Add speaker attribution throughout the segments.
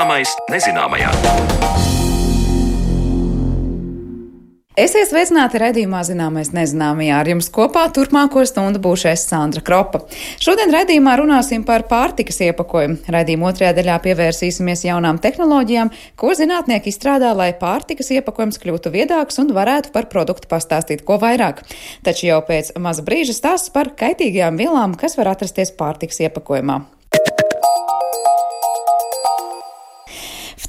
Speaker 1: Zināmais nezināmajā.
Speaker 2: Esiet sveicināti redzījumā zināmais nezināmajā. Ar jums kopā turpmāko stundu būšu es Sandra Kropa. Šodien redzījumā runāsim par pārtikas iepakojumu. Redzījuma otrajā daļā pievērsīsimies jaunām tehnoloģijām, ko zinātnieki izstrādā, lai pārtikas iepakojums kļūtu viedāks un varētu par produktu pastāstīt ko vairāk. Taču jau pēc maza brīža stāsts par kaitīgajām vielām, kas var atrasties pārtikas iepakojumā.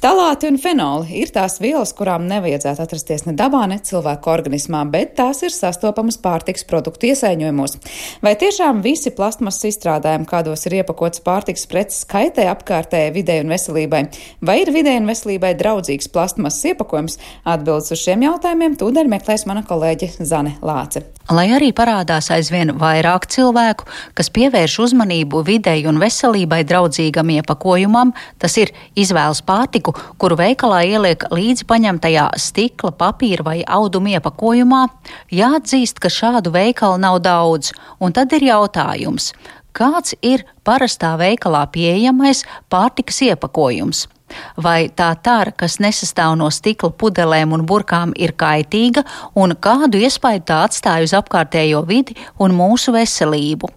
Speaker 2: Ftalāti un fenoli ir tās vielas, kurām nevajadzētu atrasties ne dabā, ne cilvēku organismā, bet tās ir sastopamas pārtiks produktu iesaiņojumos. Vai tiešām visi plastmasas izstrādājumi, kādos ir iepakots pārtiks preces, kaitē apkārtējai videi un veselībai? Vai ir videi un veselībai draudzīgs plastmasas iepakojums? Atbildes uz šiem jautājumiem tūdaļ meklēs mana kolēģe Zane Lāce.
Speaker 3: Lai arī parādās aizvien vairāk cilvēku, kas pievērš uzmanību videi un veselībai draudzīgam iepakojumam, tas ir izvēles pārtiku, kuru veikalā ieliek līdzi paņemtajā stikla, papīra vai auduma iepakojumā, jāatzīst, ka šādu veikalu nav daudz, un tad ir jautājums, kāds ir parastā veikalā pieejamais pārtikas iepakojums? Vai tā tara, kas nesastāv no stikla pudelēm un burkām, ir kaitīga un kādu iespaidu tā atstāja uz apkārtējo vidi un mūsu veselību?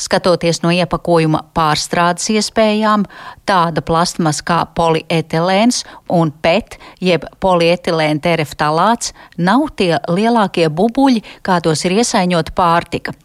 Speaker 3: Skatoties no iepakojuma pārstrādes iespējām, tāda plastmas kā polietilēns un PET, jeb polietilēna tereftalāts, nav tie lielākie bubuļi, kādos ir iesaiņota pārtika.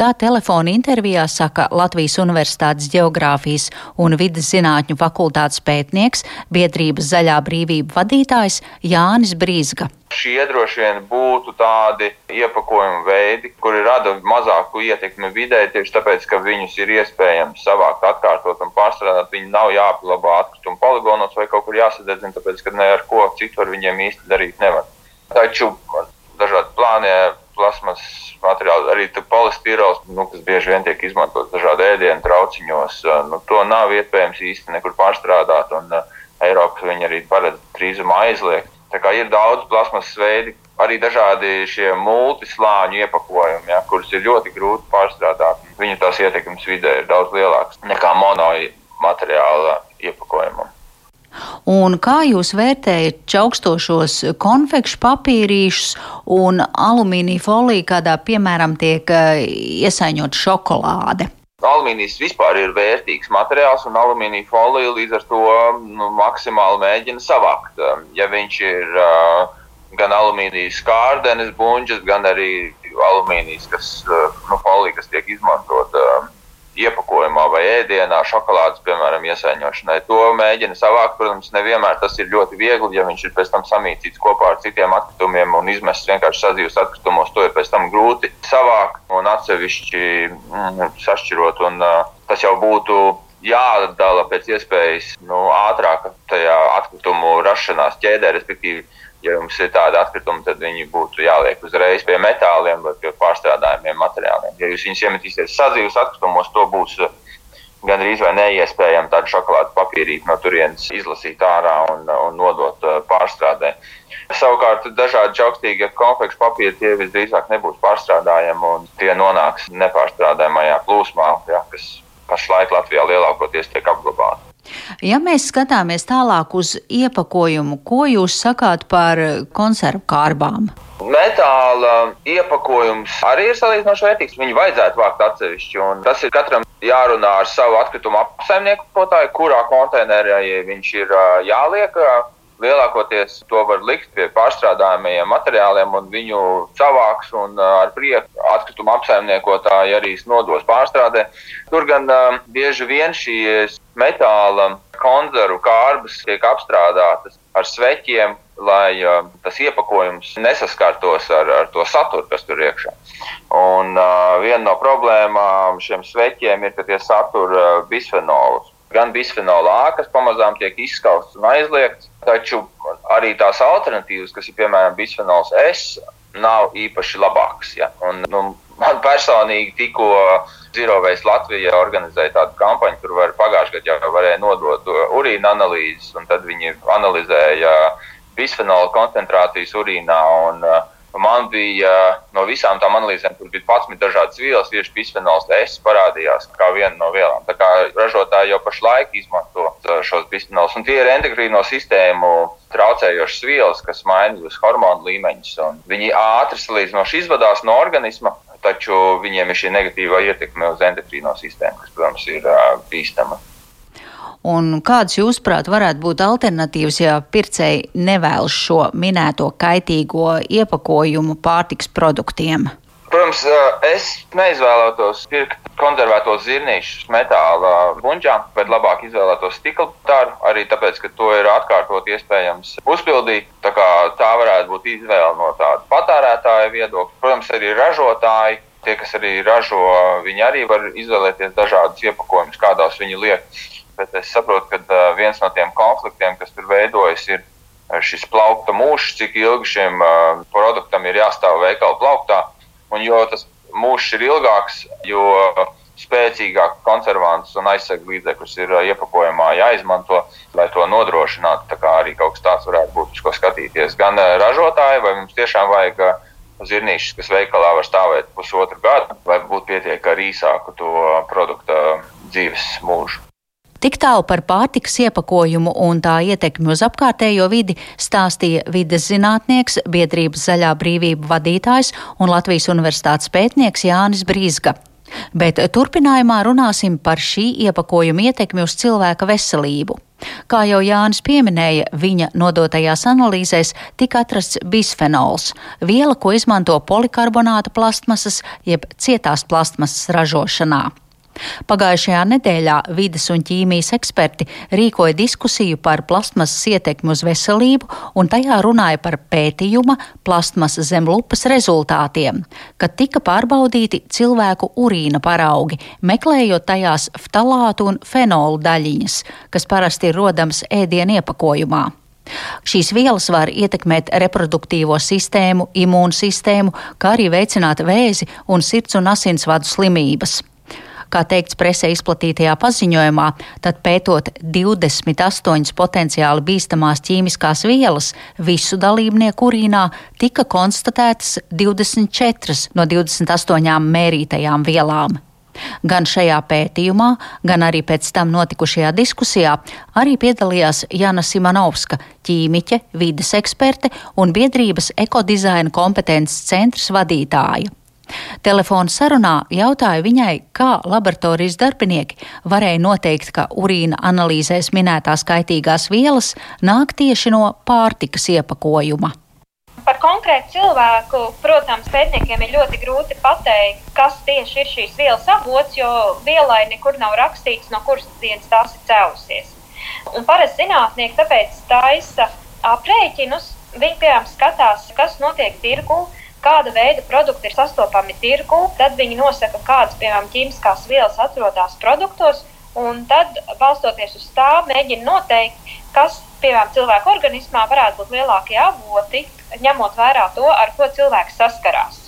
Speaker 3: Tā telefona intervijā saka Latvijas Universitātes Geogrāfijas un vidas zinātņu fakultātes pētnieks, biedrības zaļā brīvība vadītājs Jānis Brīzga.
Speaker 4: Šie droši vien būtu tādi iepakojuma veidi, kuri rada mazāku ietekmi vidē, tieši tāpēc, ka viņus ir iespējams savākt, atkārtot un pārstrādāt. Viņi nav jāapglabā atkrituma poligonos vai kaut kur jāsadedzina, tāpēc, ka ne ar ko citu ar viņiem īsti darīt nevar. Taču dažādi plānie plasmas materiāli, arī polistirols, nu, kas bieži vien tiek izmantots dažādu ēdienu trauciņos. Nu, to nav iespējams īsti nekur pārstrādāt, un uh, Eiropa viņi arī paredz drīzumā aizliegt. Tā kā ir daudz plasmas veidi, arī dažādi šie multislāņu iepakojumi, ja, kurus ir ļoti grūti pārstrādāt. Viņu tās ietekmes vidē ir daudz lielākas nekā mono materiāla iepakojumam.
Speaker 3: Un kā jūs vērtējat čaukstošos konfekšu papīrīšus un alumīnija foliju, kādā piemēram tiek eh, iesaņot šokolāde?
Speaker 4: Alumīnijas vispār ir vērtīgs materiāls, un alumīnija folija līdz ar to nu, maksimāli mēģina savākt. Ja viņš ir uh, gan alumīnijas kārdenes, buļģis, gan arī alumīnijas uh, nu, folija, kas tiek izmantota. Uh, iepakojumā vai ēdienā, šokolādes, piemēram, iesaiņošanai. To mēģina savākt. Protams, nevienmēr tas ir ļoti viegli, ja viņš ir pēc tam samīcīts kopā ar citiem atkritumiem un izmests vienkārši sadzīves atkritumos. To ir pēc tam grūti savākt un atsevišķi mm, sašķirot. Un, uh, tas jau būtu jādala pēc iespējas nu, ātrāk tajā atkritumu rašanās ķēdē, respektīvi ja jums ir tādi atkritumi, tad viņi būtu jāliek uzreiz pie metāliem vai pie pārstrādājumiem materiāliem. Ja jūs viņus iemetīsiet sadzīves atkritumos, to būs uh, gandrīz vai neiespējami tādu šokolādu papīrīti no turienes izlasīt ārā un, un nodot uh, pārstrādē. Savukārt, dažādi čaukstīgie konfekšu papīri tie visdrīzāk nebūs pārstrādājami un tie nonāks nepārstrādājamajā plūsmā, ja, kas pašlaik Latvijā lielākoties tiek apglabāti.
Speaker 3: Ja mēs skatāmies tālāk uz iepakojumu, ko jūs sakāt par konservu kārbām?
Speaker 4: Metāla iepakojums arī ir salīdzinoši vērtīgs. Viņu vajadzētu vākt atsevišķi. Tas ir katram jārunā ar savu atkritumu apsaimniekotāju, kurā konteinerī viņš ir jāliek. Lielākoties to var likt pie pārstrādājumiem materiāliem, un viņu savāks un ar prieku atkrituma apsaimniekotāji arī nodos pārstrādē. Tur gan bieži vien šīs metāla konzervu kārbas tiek apstrādātas ar sveķiem, lai uh, tas iepakojums nesaskartos ar, ar to saturu, kas tur iekšā. Un uh, viena no problēmām šiem sveķiem ir, ka tie satur uh, bisfenolus gan bisfenola A, kas pamazām tiek izskausts un aizliegts, taču arī tās alternatīvas, kas ir piemēram bisfenols S, nav īpaši labākas. Ja? Un, nu, man personīgi tikko Zirovēs Latvijā organizēja tādu kampaņu, kur var pagājušajā gadā jau varēja nodot urīna analīzes, un tad viņi analizēja bisfenola koncentrācijas urīnā. Un, Man bija no visām tām analīzēm, kur bija 11 dažādas vielas, tieši bisfenols S parādījās kā viena no vielām. Tā kā ražotāji jau pašlaik izmanto šos bisfenols, un tie ir endokrīno sistēmu traucējošas vielas, kas maina jūs hormonu līmeņus. Viņi ātri salīdzinoši izvadās no organisma, taču viņiem ir šī negatīvā ietekme uz endokrīno sistēmu, kas, protams, ir bīstama.
Speaker 3: Un kādas, jūsuprāt, varētu būt alternatīvas, ja pircēji nevēlas šo minēto kaitīgo iepakojumu pārtiks produktiem?
Speaker 4: Protams, es neizvēlētos pirkt konservētos zirnīšus metāla buļģām, bet labāk izvēlētos stikla tāru, arī tāpēc, ka to ir atkārtot iespējams uzpildīt. Tā, tā varētu būt izvēle no tāda patērētāja viedokļa. Protams, arī ražotāji tie, kas arī ražo, viņi arī var izvēlēties dažādus iepakojumus, kādās viņi liek bet es saprotu, ka viens no tiem konfliktiem, kas tur veidojas, ir šis plaukta mūžs, cik ilgi šim produktam ir jāstāv veikala plauktā. Un jo tas mūžs ir ilgāks, jo spēcīgāk konservants un aizsardzības līdzekļus ir iepakojumā jāizmanto, lai to nodrošinātu. Tā kā arī kaut kas tāds varētu būt, uz ko skatīties. Gan ražotāji, vai mums tiešām vajag zirnīšus, kas veikalā var stāvēt pusotru gadu, vai būtu pietiek ar īsāku to produkta dzīves mūžu.
Speaker 3: Tik tālu par pārtikas iepakojumu un tā ietekmi uz apkārtējo vidi stāstīja vides zinātnieks, biedrības zaļā brīvība vadītājs un Latvijas universitātes pētnieks Jānis Brīsga. Bet turpinājumā runāsim par šī iepakojuma ietekmi uz cilvēka veselību. Kā jau Jānis pieminēja, viņa nodotajās analīzēs tika atrasts bisfenols, viela, ko izmanto polikarbonāta plastmasas jeb cietās plastmasas ražošanā. Pagājušajā nedēļā vides un ķīmijas eksperti rīkoja diskusiju par plastmasas ietekmi uz veselību un tajā runāja par pētījuma plastmasas zem lupas rezultātiem, kad tika pārbaudīti cilvēku urīna paraugi, meklējot tajās ftalātu un fenolu daļiņas, kas parasti ir rodams ēdienu iepakojumā. Šīs vielas var ietekmēt reproduktīvo sistēmu, imūnsistēmu, kā arī veicināt vēzi un sirds un asinsvadu slimības. Kā teikts presē izplatītajā paziņojumā, tad pētot 28 potenciāli bīstamās ķīmiskās vielas visu dalībnieku urīnā, tika konstatētas 24 no 28 mērītajām vielām. Gan šajā pētījumā, gan arī pēc tam notikušajā diskusijā arī piedalījās Jana Simonovska, ķīmiķe, vides eksperte un biedrības ekodizaina kompetences centrs vadītāja. Telefona sarunā jautāju viņai, kā laboratorijas darbinieki varēja noteikt, ka urīna analīzēs minētās kaitīgās vielas nāk tieši no pārtikas iepakojuma.
Speaker 1: Par konkrētu cilvēku, protams, pētniekiem ir ļoti grūti pateikt, kas tieši ir šīs vielas avots, jo vielai nekur nav rakstīts, no kuras dienas tās ir cēlusies. Un parasti zinātnieki tāpēc taisa aprēķinus. Viņi, piemēram, skatās, kas notiek tirgū, kāda veida produkti ir sastopami tirgū, tad viņi nosaka, kādas, piemēram, ķīmiskās vielas atrodas produktos, un tad, balstoties uz tā, mēģina noteikt, kas, piemēram, cilvēka organismā varētu būt lielākie avoti, ņemot vērā to, ar ko cilvēks saskarās.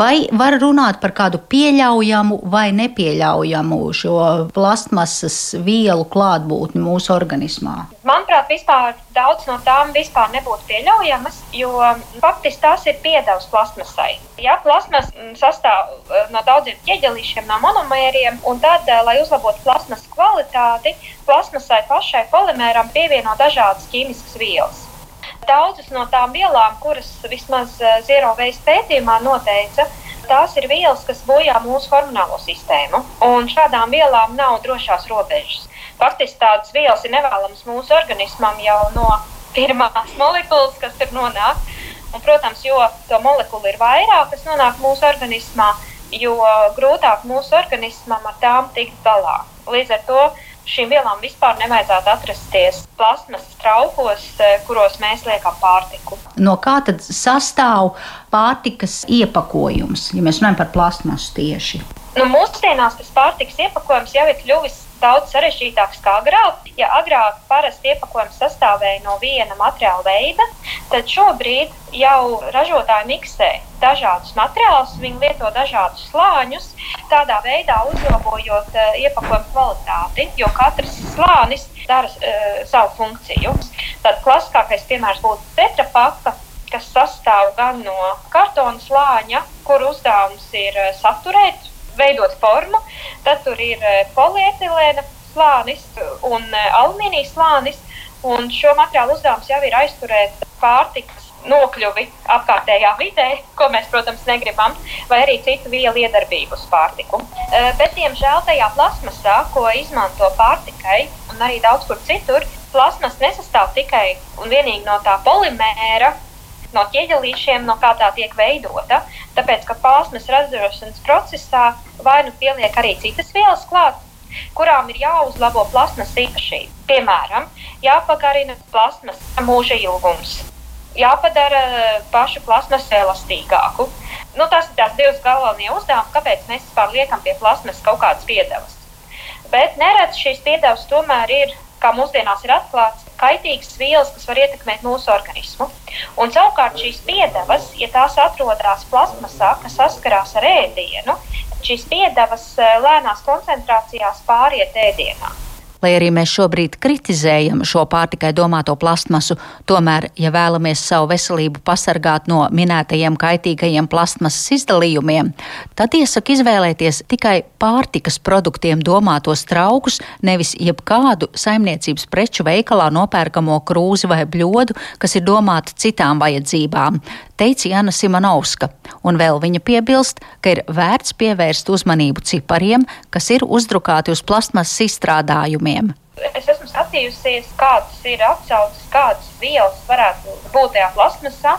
Speaker 3: Vai var runāt par kādu pieļaujamu vai nepieļaujamu šo plastmasas vielu klātbūtni mūsu organismā?
Speaker 1: Manuprāt, vispār daudz no tām vispār nebūtu pieļaujamas, jo faktiski tās ir piedevs plastmasai. Ja plasmas sastāv eh, no daudziem ķieģelīšiem, no monomēriem, un tad, eh, lai uzlabotu plasmas kvalitāti, plasmasai pašai polimēram pievieno dažādas ķīmiskas vielas. Daudzas no tām vielām, kuras vismaz eh, Zero Waste pētījumā noteica, tās ir vielas, kas bojā mūsu hormonālo sistēmu. Un šādām vielām nav drošās robežas. Faktiski tādas vielas ir nevēlamas mūsu organismam jau no pirmās molekulas, kas tur nonāk. Un, protams, jo to molekulu ir vairāk, kas nonāk mūsu organismā, jo grūtāk mūsu organismam ar tām tikt galā. Līdz ar to šīm vielām vispār nevajadzētu atrasties plasmas traukos, e, kuros mēs liekam pārtiku.
Speaker 3: No kā tad sastāv pārtikas iepakojums, ja mēs runājam par plasmasu tieši?
Speaker 1: Nu, mūsdienās tas pārtikas iepakojums jau ir kļuvis daudz sarežģītāks kā agrāk. Ja agrāk parasti iepakojums sastāvēja no viena materiāla veida, tad šobrīd jau ražotāji miksē dažādus materiālus, viņi lieto dažādus slāņus, tādā veidā uzlabojot uh, iepakojumu kvalitāti, jo katrs slānis dara uh, savu funkciju. Tad klasiskākais piemērs būtu tetrapaka kas sastāv gan no kartona slāņa, kur uzdevums ir saturēt, veidot formu, tad tur ir polietilēna slānis un alumīnija slānis. Un šo materiālu uzdevums jau ir aizturēt pārtikas nokļuvi apkārtējā vidē, ko mēs, protams, negribam, vai arī citu vielu iedarbību uz pārtiku. Eh, bet, diemžēl, tajā plasmasā, ko izmanto pārtikai, un arī daudz kur citur, plasmas nesastāv tikai un vienīgi no tā polimēra, no ķieģelīšiem, no kā tā tiek veidota. Tāpēc, ka plasmas ražošanas procesā vai nu pieliek arī citas vielas klāt, kurām ir jāuzlabo plasmas īpašība. Piemēram, jāpagarina plasmas mūža ilgums, jāpadara pašu plasmasu elastīgāku. Nu, tas ir tās divas galvenie uzdevumi, kāpēc mēs vispār liekam pie plasmas kaut kādas piedevas. Bet neredz šīs piedevas tomēr ir, kā mūsdienās ir atklāts, kaitīgas vielas, kas var ietekmēt mūsu organismu. Un savukārt šīs piedevas, ja tās atrodas plasmasā, kas saskarās ar ēdienu, šīs piedevas eh, lēnās koncentrācijās pāriet ēdienā.
Speaker 3: Lai arī mēs šobrīd kritizējam šo pārtikai domāto plastmasu, tomēr, ja vēlamies savu veselību pasargāt no minētajiem kaitīgajiem plastmasas izdalījumiem, tad iesaka izvēlēties tikai pārtikas produktiem domātos traukus, nevis jebkādu saimniecības preču veikalā nopērkamo krūzi vai bļodu, kas ir domāta citām vajadzībām teica Jana Simonovska, un vēl viņa piebilst, ka ir vērts pievērst uzmanību cipariem, kas ir uzdrukāti uz plastmasas izstrādājumiem.
Speaker 1: Es esmu skatījusies, kādas ir atsauces, kādas vielas varētu būt tajā plasmasā,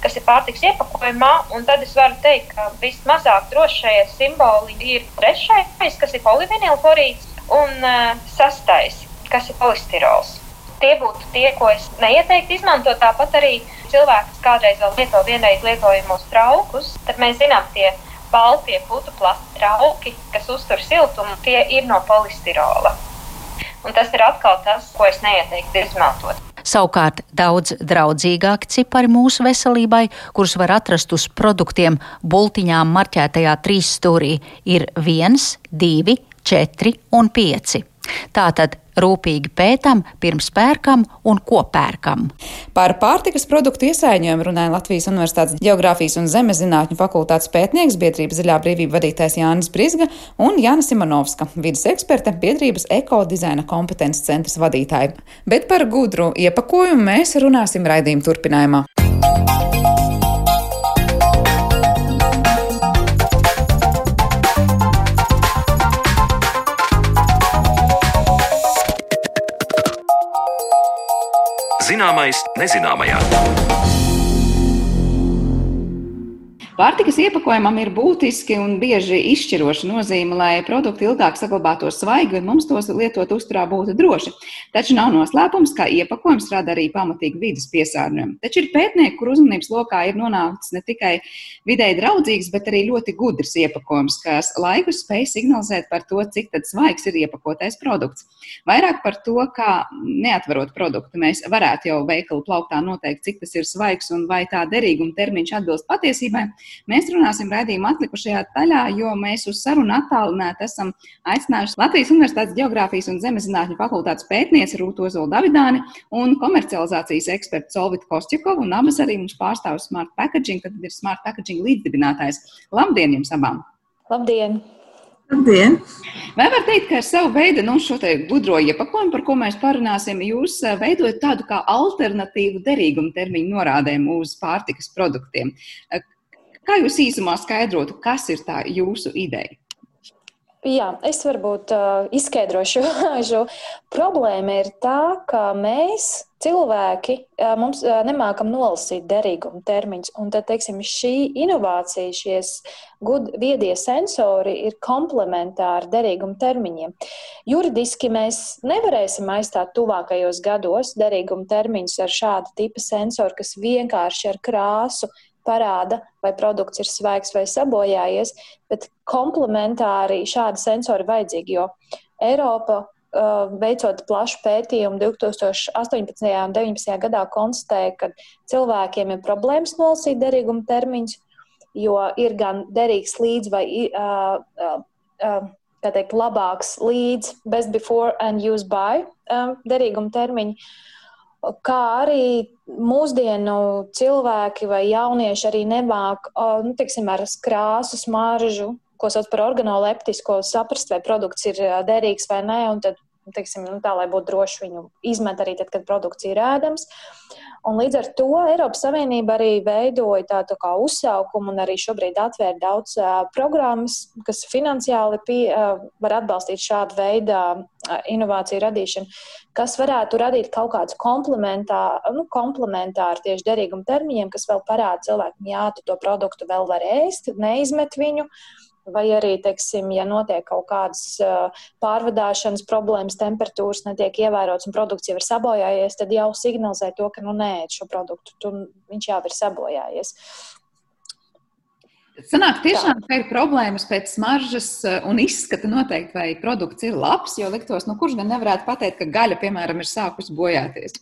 Speaker 1: kas ir pārtiks iepakojumā. Tad es varu teikt, ka vismazāk drošie simboli ir trešais, kas ir polivinilklorīds, un uh, sastais, kas ir polistirols. Tie būtu tie, ko es neieteiktu izmantot. Tāpat arī cilvēki, kas kādreiz vēl lieto vienreiz lietojamos traukus, tad mēs zinām, tie baltie putu plasta trauki, kas uztur siltumu, tie ir no polistirola. Un tas ir atkal tas, ko es neieteiktu izmantot.
Speaker 3: Savukārt daudz draudzīgāki cipari mūsu veselībai, kurus var atrast uz produktiem bultiņām marķētajā trīs stūrī, ir 1, 2, 4 un 5. Tātad rūpīgi pētam, pirms pērkam un ko pērkam.
Speaker 2: Par pārtikas produktu iesaiņojumu runāja Latvijas Universitātes Geogrāfijas un Zemes zinātņu fakultātes pētnieks, biedrības zaļā brīvība vadītājs Jānis Brizga un Jāna Simonovska, vidas eksperte, biedrības ekodizaina kompetences centras vadītāja. Bet par gudru iepakojumu mēs runāsim raidījuma turpinājumā.
Speaker 5: Zināmais nezināmajā.
Speaker 2: Pārtikas iepakojumam ir būtiski un bieži izšķiroša nozīme, lai produkti ilgāk saglabātos svaigi un mums tos lietot uzturā būtu droši. Taču nav noslēpums, ka iepakojums rada arī pamatīgi vidas piesārņojumu. Taču ir pētnieki, kur uzmanības lokā ir nonācis ne tikai vidēji draudzīgs, bet arī ļoti gudrs iepakojums, kas laikus spēj signalizēt par to, cik svaigs ir iepakotais produkts. Vairāk par to, kā neatverot produktu, mēs varētu jau veikalu plauktā noteikt, cik tas ir svaigs un vai tā derīguma termiņš atbilst patiesībai. Mēs runāsim raidījuma atlikušajā daļā, jo mēs uz sarunu attālināti esam aicinājuši Latvijas Universitātes Geogrāfijas un Zemezinātņu fakultātes pētnieci Rūtu Ozolu Davidāni un komercializācijas ekspertu Solvitu Kostjukovu, un abas arī mums pārstāv Smart Packaging, tad ir Smart Packaging līdzdibinātājs. Labdien jums abām!
Speaker 6: Labdien!
Speaker 2: Labdien! Vai var teikt, ka ar savu veidu nu, šo gudro iepakojumu, par ko mēs parunāsim, jūs eh, veidojat tādu kā alternatīvu derīguma termiņu norādēm uz pārtikas produktiem? Kā jūs īsumā skaidrotu, kas ir tā jūsu ideja?
Speaker 6: Jā, es varbūt uh, izskaidrošu šo problēmu. Ir tā, ka mēs, cilvēki, uh, mums uh, nemākam nolasīt derīguma termiņus. Un tad, teiksim, šī inovācija, šies gud, viedie sensori ir komplementāri derīguma termiņiem. Juridiski mēs nevarēsim aizstāt tuvākajos gados derīguma termiņus ar šādu tipu sensoru, kas vienkārši ar krāsu parāda, vai produkts ir svaigs vai sabojājies, bet komplementāri šādi sensori vajadzīgi, jo Eiropa uh, veicot plašu pētījumu 2018. un 2019. gadā konstatēja, ka cilvēkiem ir problēmas nolasīt derīguma termiņus, jo ir gan derīgs līdz vai uh, uh, uh, teikt, labāks līdz best before and use by uh, derīguma termiņu. Kā arī mūsdienu cilvēki vai jaunieši arī nemāk nu, tiksim, ar krāsu, smaržu, ko sauc par organoleptisko, saprast, vai produkts ir derīgs vai nē, tad, teiksim, nu, tā, lai būtu droši viņu izmet arī tad, kad produkts ir ēdams. Un līdz ar to Eiropas Savienība arī veidoja tādu tā kā uzsaukumu un arī šobrīd atvēr daudz uh, programmas, kas finansiāli pie, uh, var atbalstīt šādu veidu uh, inovāciju radīšanu, kas varētu radīt kaut kādus komplementāru, nu, komplementāru tieši derīguma termiņiem, kas vēl parāda cilvēkam, jā, tu to produktu vēl var ēst, neizmet viņu. Uh, Vai arī, teiksim, ja notiek kaut kādas pārvadāšanas problēmas, temperatūras netiek ievērotas un produkts jau ir sabojājies, tad jau signalizē to, ka nu nē, šo produktu tu, viņš jau ir sabojājies.
Speaker 2: Sanāk, tiešām tā ir problēmas pēc smaržas un izskata noteikti, vai produkts ir labs, jo liktos, nu kurš gan nevarētu pateikt, ka gaļa, piemēram, ir sākusi bojāties.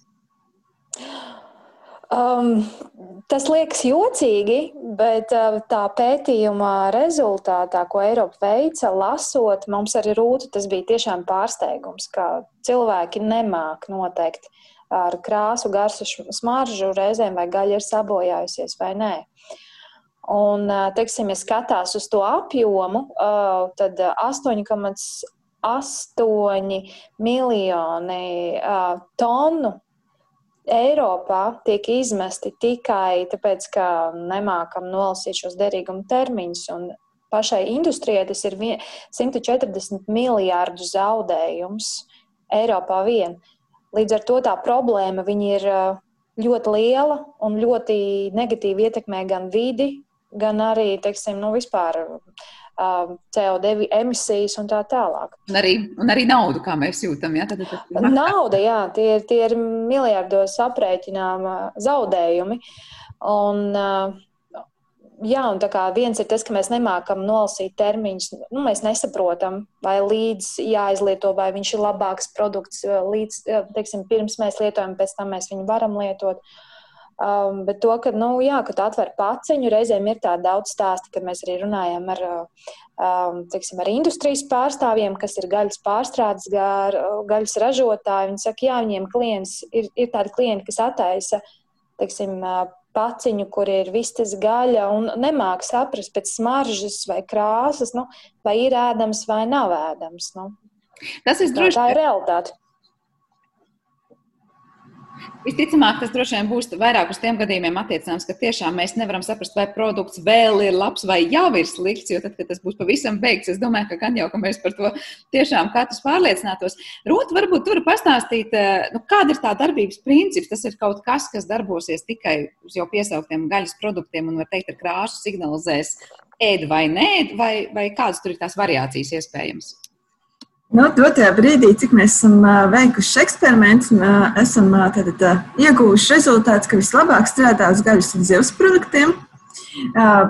Speaker 6: Um, tas liekas jocīgi, bet tā pētījuma rezultātā, ko Eiropa veica, lasot, mums arī rūta, tas bija tiešām pārsteigums, ka cilvēki nemāk noteikt ar krāsu, garsu, smaržu reizēm, vai gaļa ir sabojājusies vai nē. Un, teiksim, ja skatās uz to apjomu, tad 8,8 miljoni tonu Eiropā tiek izmesti tikai tāpēc, ka nemākam nolasīt šos derīguma termiņus. Pašai industrijai tas ir 140 miljārdu zaudējums Eiropā vien. Līdz ar to tā problēma ir ļoti liela un ļoti negatīvi ietekmē gan vidi, gan arī teiksim, nu, vispār Um, CO2 emisijas un tā tālāk.
Speaker 2: Un arī, un arī naudu, kā mēs jūtam. Ja? Tad,
Speaker 6: tad Nauda, jā, tie, ir, tie ir miljardos aprēķināma zaudējumi. Un, uh, jā, un tā kā viens ir tas, ka mēs nemākam nolasīt termiņus, nu, mēs nesaprotam, vai līdz jāizlieto, vai viņš ir labāks produkts, līdz, teiksim, pirms mēs lietojam, pēc tam mēs viņu varam lietot. Uh, Um, bet to, ka, nu, jā, kad atver paciņu, reizēm ir tāda daudz stāstu, kad mēs arī runājam ar, um, teiksim, ar industrijas pārstāvjiem, kas ir gaļas pārstrādes, gar, gaļas ražotāji. Viņi saka, jā, viņiem klients, ir, ir tādi klienti, kas attaisa, teiksim, paciņu, kur ir vistas gaļa un nemāk saprast pēc smaržas vai krāsas, nu, vai ir ēdams vai nav ēdams. Nu.
Speaker 2: Tas ir droši.
Speaker 6: Tā ir realitāte.
Speaker 2: Visticamāk, tas droši vien būs vairāk uz tiem gadījumiem attiecināms, ka tiešām mēs nevaram saprast, vai produkts vēl ir labs vai jau ir slikts. Jo tad, kad tas būs pavisam beigts, es domāju, ka gan jau ka mēs par to tiešām katrs pārliecinātos. Rūt, varbūt tur pastāstīt, eh, nu, kāda ir tā darbības princips. Tas ir kaut kas, kas darbosies tikai uz jau piesauktiem gaļas produktiem un, var teikt, ar krāsu signalizēs ēd vai nē, vai, vai kādas tur ir tās variācijas iespējams.
Speaker 7: Nu, dotajā brīdī, cik mēs esam veikuši eksperimentus, esam tātad, ieguvuši rezultātus, ka vislabāk strādā uz gaļas un zivs produktiem.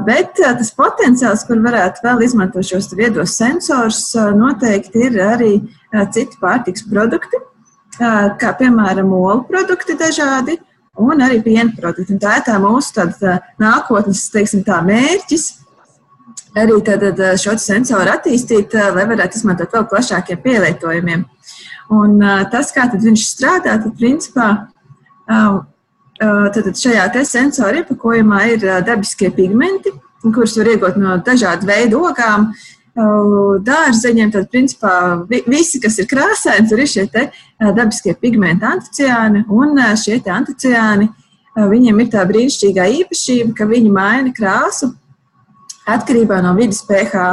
Speaker 7: Bet tas potenciāls, kur varētu vēl izmantot šos viedos sensorus, noteikti ir arī citi pārtiks produkti, kā piemēram olu produkti dažādi un arī piena produkti. Un tā ir tā mūsu tāda, nākotnes teiksim, tā mērķis arī tātad, šo sensoru attīstīt, lai varētu izmantot vēl plašākiem pielietojumiem. Un tas, kā viņš strādā, tad principā tad šajā sensoru iepakojumā ir dabiskie pigmenti, kurus var iegūt no dažādu veidu ogām, dārzeņiem. Tad, principā, visi, kas ir krāsaini, tur ir šie dabiskie pigmenti, anticiāni, un šie anticiāni, viņiem ir tā brīnišķīgā īpašība, ka viņi maina krāsu atkarībā no vidas pH.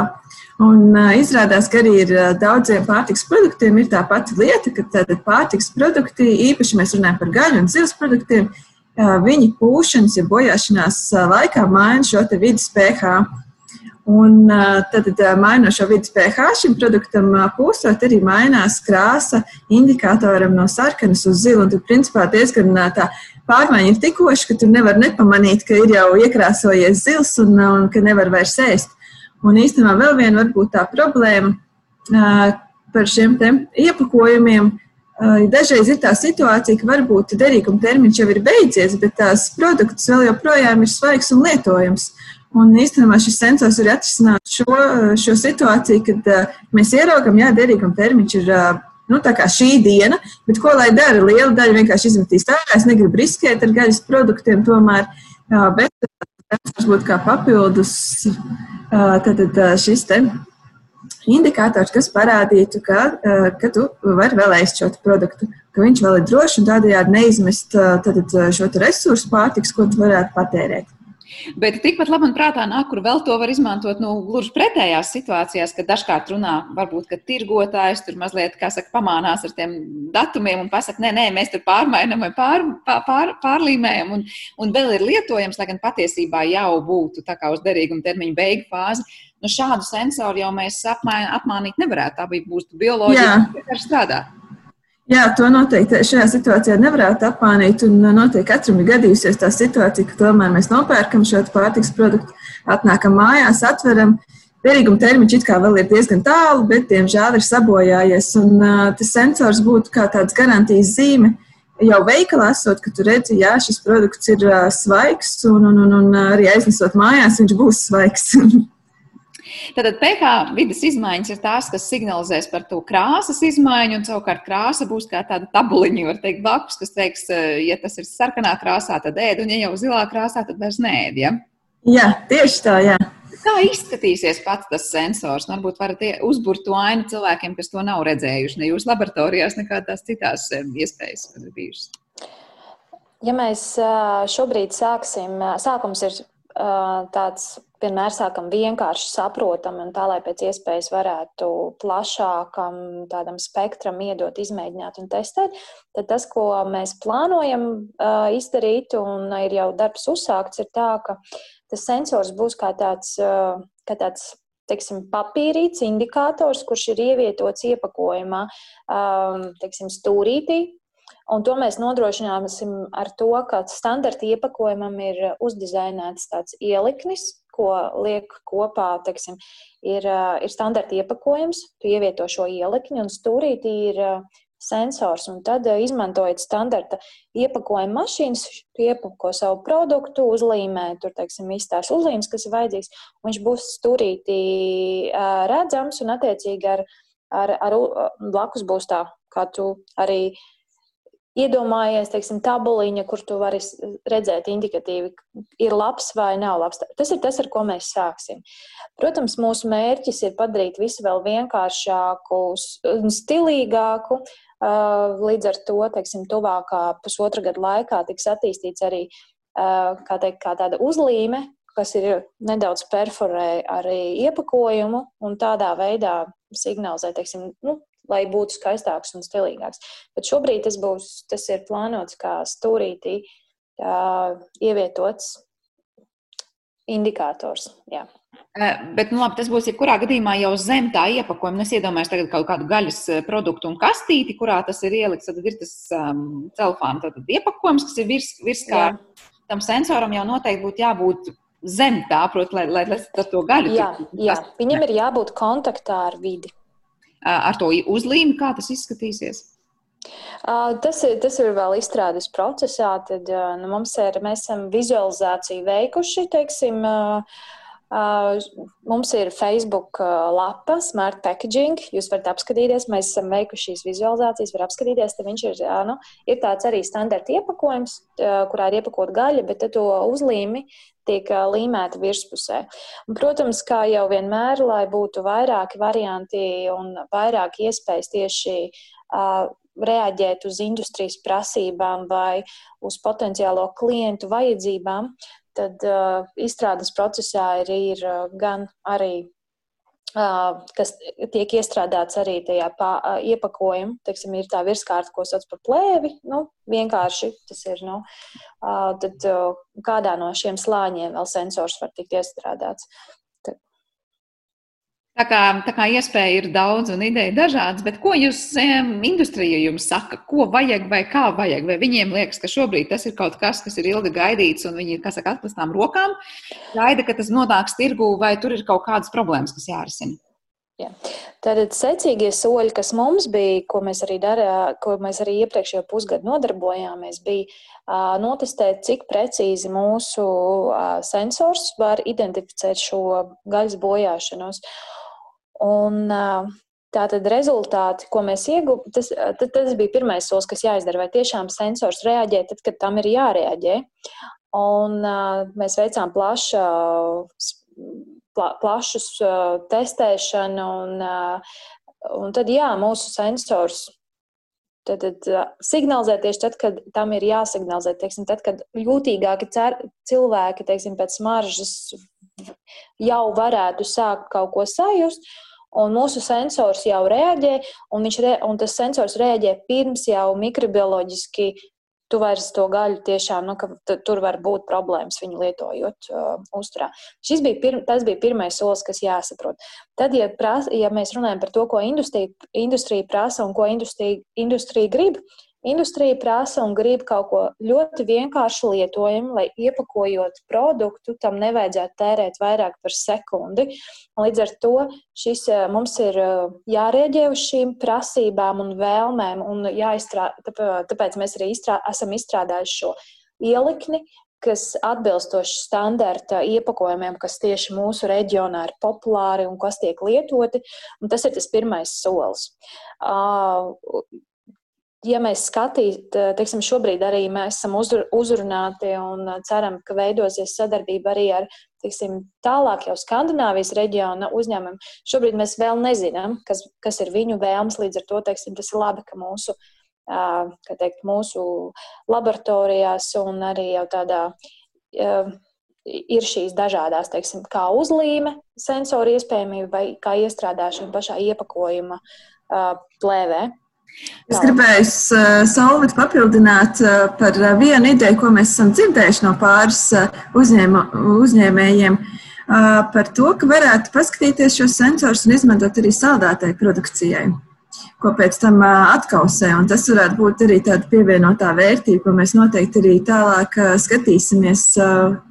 Speaker 7: Un, uh, izrādās, ka arī ir daudziem pārtiks produktiem ir tā pati lieta, ka tātad pārtiks produkti, īpaši mēs runājam par gaļu un zivs produktiem, uh, viņi pūšanas, ja bojāšanās uh, laikā maina šo vidas pH. Un tad, mainot šo vidas pH šim produktam, pūstot, arī mainās krāsa indikatoram no sarkanas uz zilu. Tur, principā, diezgan tā pārmaiņa ir tikoša, ka tur nevar nepamanīt, ka ir jau iekrāsojies zils un, un ka nevar vairs ēst. Un īstenībā vēl viena varbūt tā problēma par šiem iepakojumiem. Dažreiz ir tā situācija, ka varbūt derīguma termiņš jau ir beidzies, bet tās produkts vēl joprojām ir svaigs un lietojams. Un īstenībā šis sensors arī atrisināt šo, šo situāciju, kad uh, mēs ieraugam, jā, derīguma termiņš ir nu, šī diena, bet ko lai dara? Liela daļa vienkārši izmetīs ārā. Es negribu riskēt ar gaļas produktiem, tomēr, bet tas būtu kā papildus tātad, šis te indikators, kas parādītu, ka, ka tu vari vēl ēst šo produktu, ka viņš vēl ir drošs un tādējādi neizmest tātad, šo resursu pārtiks, ko tu varētu patērēt.
Speaker 2: Bet tikpat labi man prātā nāk, kur vēl to var izmantot nu, gluži pretējās situācijās, kad dažkārt runā, varbūt, ka tirgotājs tur mazliet, kā saka, pamānās ar tiem datumiem un pasaka, nē, nē, mēs tur pārmainām vai pār, pār, pārlīmējam un, un vēl ir lietojams, lai gan patiesībā jau būtu tā kā uz derīguma termiņa beigu fāzi. Nu, šādu sensoru jau mēs apmain, apmānīt nevarētu. Tā bija būtu bioloģija, kas strādā.
Speaker 7: Jā, to noteikti šajā situācijā nevarētu apmānīt. Noteikti katram ir gadījusies tā situācija, ka tomēr mēs nopērkam šo pārtiks produktu, atnākam mājās, atveram. Derīguma termiņš it kā vēl ir diezgan tālu, bet, diemžēl, ir sabojājies. Un, uh, tas sensors būtu kā tāds garantijas zīme jau veikalā esot, ka tu redzi, jā, šis produkts ir uh, svaigs, un, un, un, un arī aiznesot mājās, viņš būs svaigs.
Speaker 2: Tātad pH vidas izmaiņas ir tās, kas signalizēs par to krāsas izmaiņu, un savukārt krāsa būs kā tāda tabuliņa, var teikt, blakus, kas teiks, eh, ja tas ir sarkanā krāsā, tad ēd, un ja jau zilā krāsā, tad vairs nēd. Ja?
Speaker 7: Jā, tieši tā, jā.
Speaker 2: Kā izskatīsies pats tas sensors? Varbūt varat uzbūrt to ainu cilvēkiem, kas to nav redzējuši, ne jūsu laboratorijās, nekā tās citās eh, iespējas, kas ir bijušas.
Speaker 6: Ja mēs eh, šobrīd sāksim, sākums ir tāds vienmēr sākam vienkārši saprotam, un tā, lai pēc iespējas varētu plašākam tādam spektram iedot, izmēģināt un testēt, tad tas, ko mēs plānojam uh, izdarīt, un ir jau darbs uzsākts, ir tā, ka tas sensors būs kā tāds, uh, kā tāds teiksim, papīrīts indikators, kurš ir ievietots iepakojumā, um, teiksim, stūrītī, Un to mēs nodrošināsim ar to, ka standarta iepakojumam ir uzdizainēts tāds ieliknis, ko liek kopā, teiksim, ir, ir standarta iepakojums, tu ievieto šo ielikni un stūrītī ir sensors. Un tad, izmantojot standarta iepakojuma mašīnas, iepako savu produktu, uzlīmē tur, teiksim, tās uzlīmes, kas ir vajadzīgs, viņš būs stūrītī redzams un attiecīgi ar, ar, ar blakus būs tā, kā tu arī iedomājies, teiksim, tabuliņa, kur tu vari redzēt indikatīvi, ir labs vai nav labs. Tas ir tas, ar ko mēs sāksim. Protams, mūsu mērķis ir padarīt visu vēl vienkāršāku un stilīgāku. Līdz ar to, teiksim, tuvākā pusotra gada laikā tiks attīstīts arī kā, teikt, kā tāda uzlīme, kas ir nedaudz perforē arī iepakojumu un tādā veidā signalizē, teiksim, nu, lai būtu skaistāks un stilīgāks. Bet šobrīd tas, būs, tas ir plānots kā stūrītī uh, ievietots indikators. Jā.
Speaker 2: Bet, nu, labi, tas būs jebkurā gadījumā jau zem tā iepakojuma. Es iedomājos, tagad kaut kādu gaļas produktu un kastīti, kurā tas ir ielikts. Tad ir tas um, celofāna iepakojums, kas ir virs, virs kā Jā. tam sensoram jau noteikti būtu jābūt zem tā, prot, lai, lai, lai to gaļu.
Speaker 6: Jā, jā. viņam ir jābūt kontaktā ar vidi
Speaker 2: ar to uzlīmi, kā tas izskatīsies?
Speaker 6: Tas ir, tas ir vēl izstrādes procesā. Tad, nu, mums ir, mēs esam vizualizāciju veikuši, teiksim, mums ir Facebook lapa, Smart Packaging. Jūs varat apskatīties, mēs esam veikuši šīs vizualizācijas, var apskatīties. Tad viņš ir, nu, ir tāds arī standarta iepakojums, kurā ir iepakot gaļa, bet to uzlīmi tiek līmēta virspusē. Un, protams, kā jau vienmēr, lai būtu vairāki varianti un vairāk iespējas tieši uh, reaģēt uz industrijas prasībām vai uz potenciālo klientu vajadzībām, tad uh, izstrādes procesā ir, ir gan arī kas tiek iestrādāts arī tajā pā, iepakojumā. Teiksim, ir tā virskārta, ko sauc par plēvi. Nu, vienkārši tas ir. Nu, tad kādā no šiem slāņiem vēl sensors var tikt iestrādāts.
Speaker 2: Tā kā, tā kā iespēja ir daudz un ideja dažādas, bet ko jūs um, industrija jums saka, ko vajag vai kā vajag? Vai viņiem liekas, ka šobrīd tas ir kaut kas, kas ir ilgi gaidīts un viņi ir, kas saka, atklātām rokām, gaida, ka tas nonāks tirgū, vai tur ir kaut kādas problēmas, kas jārisina?
Speaker 6: Jā. Tātad secīgie soļi, kas mums bija, ko mēs arī darījām, ko mēs arī iepriekšējo pusgadu nodarbojāmies, bija uh, notestēt, cik precīzi mūsu uh, sensors var identificēt šo gaļas bojāšanos. Un, Tātad rezultāti, ko mēs ieguvām, tas, tas bija pirmais solis, kas jāizdara. Vai tiešām sensors reaģē tad, kad tam ir jārēģē? Un uh, mēs veicām plašu, pla, plašus uh, testēšanu, un, uh, un tad jā, mūsu sensors Tad, tad signalizē tieši tad, kad tam ir jāsignalizē. Teiksim, tad, kad jūtīgāki cer, cilvēki teiksim, pēc smaržas jau varētu sākt kaut ko sajust, un mūsu sensors jau reaģē, un, re, un tas sensors reaģē pirms jau mikrobioloģiski tu vairs to gaļu tiešām, nu, ka tur var būt problēmas viņu lietojot uh, uzturā. Šis bija, pir, tas bija pirmais solis, kas jāsaprot. Tad, ja, pras, ja mēs runājam par to, ko industrija, industrija prasa un ko industrija, industrija grib, Industrija prasa un grib kaut ko ļoti vienkārši lietojumu, lai iepakojot produktu, tam nevajadzētu tērēt vairāk par sekundi. Līdz ar to šis, eh, mums ir eh, jārēģē uz šīm prasībām un vēlmēm, un jāizstrādā, tāpēc mēs arī izstrā, esam izstrādājuši šo ielikni, kas atbilstoši standarta iepakojumiem, kas tieši mūsu reģionā ir populāri un kas tiek lietoti. Tas ir tas pirmais solis. Uh, ja mēs skatītu, teiksim, šobrīd arī mēs esam uzrunāti un ceram, ka veidosies sadarbība arī ar teiksim, tālāk jau Skandināvijas reģiona uzņēmumiem. Šobrīd mēs vēl nezinām, kas, kas ir viņu vēlmes. Līdz ar to teiksim, tas ir labi, ka mūsu, teikt, mūsu laboratorijās un arī jau tādā ir šīs dažādas, teiksim, kā uzlīme, sensoru iespējamība vai kā iestrādāšana pašā iepakojuma plēvē.
Speaker 7: Es gribēju uh, Solvit papildināt uh, par uh, vienu ideju, ko mēs esam dzirdējuši no pāris uzņēma, uzņēmējiem. Par to, ka varētu paskatīties šos sensorus un izmantot arī saldētai produkcijai, ko pēc tam atkausē. Un tas varētu būt arī tāda pievienotā vērtība, ko mēs noteikti arī tālāk skatīsimies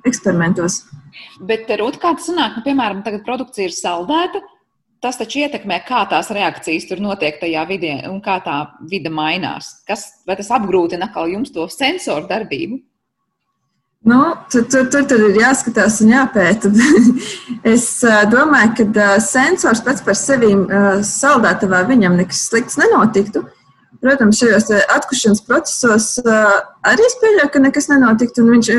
Speaker 7: eksperimentos.
Speaker 2: Bet, Rūt, kā tas sanāk, nu, piemēram, tagad produkcija ir saldēta, tas taču ietekmē, kā tās reakcijas tur notiek tajā vidē un kā tā vide mainās. Kas, vai tas apgrūtina atkal jums to sensoru darbību?
Speaker 7: Nu, tur, tur, tur, tur ir jāskatās un jāpēta. es domāju, ka sensors pats par sevi saldētavā viņam nekas slikts nenotiktu. Protams, šajos atkušanas procesos arī es pieļauju, ka nekas nenotiktu, un viņš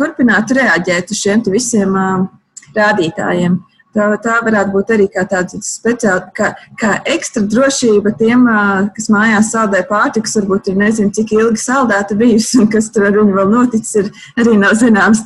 Speaker 7: turpinātu reaģēt uz šiem visiem rādītājiem. Tā, tā varētu būt arī kā tāda speciāla, kā, kā ekstra drošība tiem, kas mājās saldē pārtikas, varbūt ir nezinu, cik ilgi saldēta bijusi un kas tur ar viņu vēl noticis, ir arī nav zināms.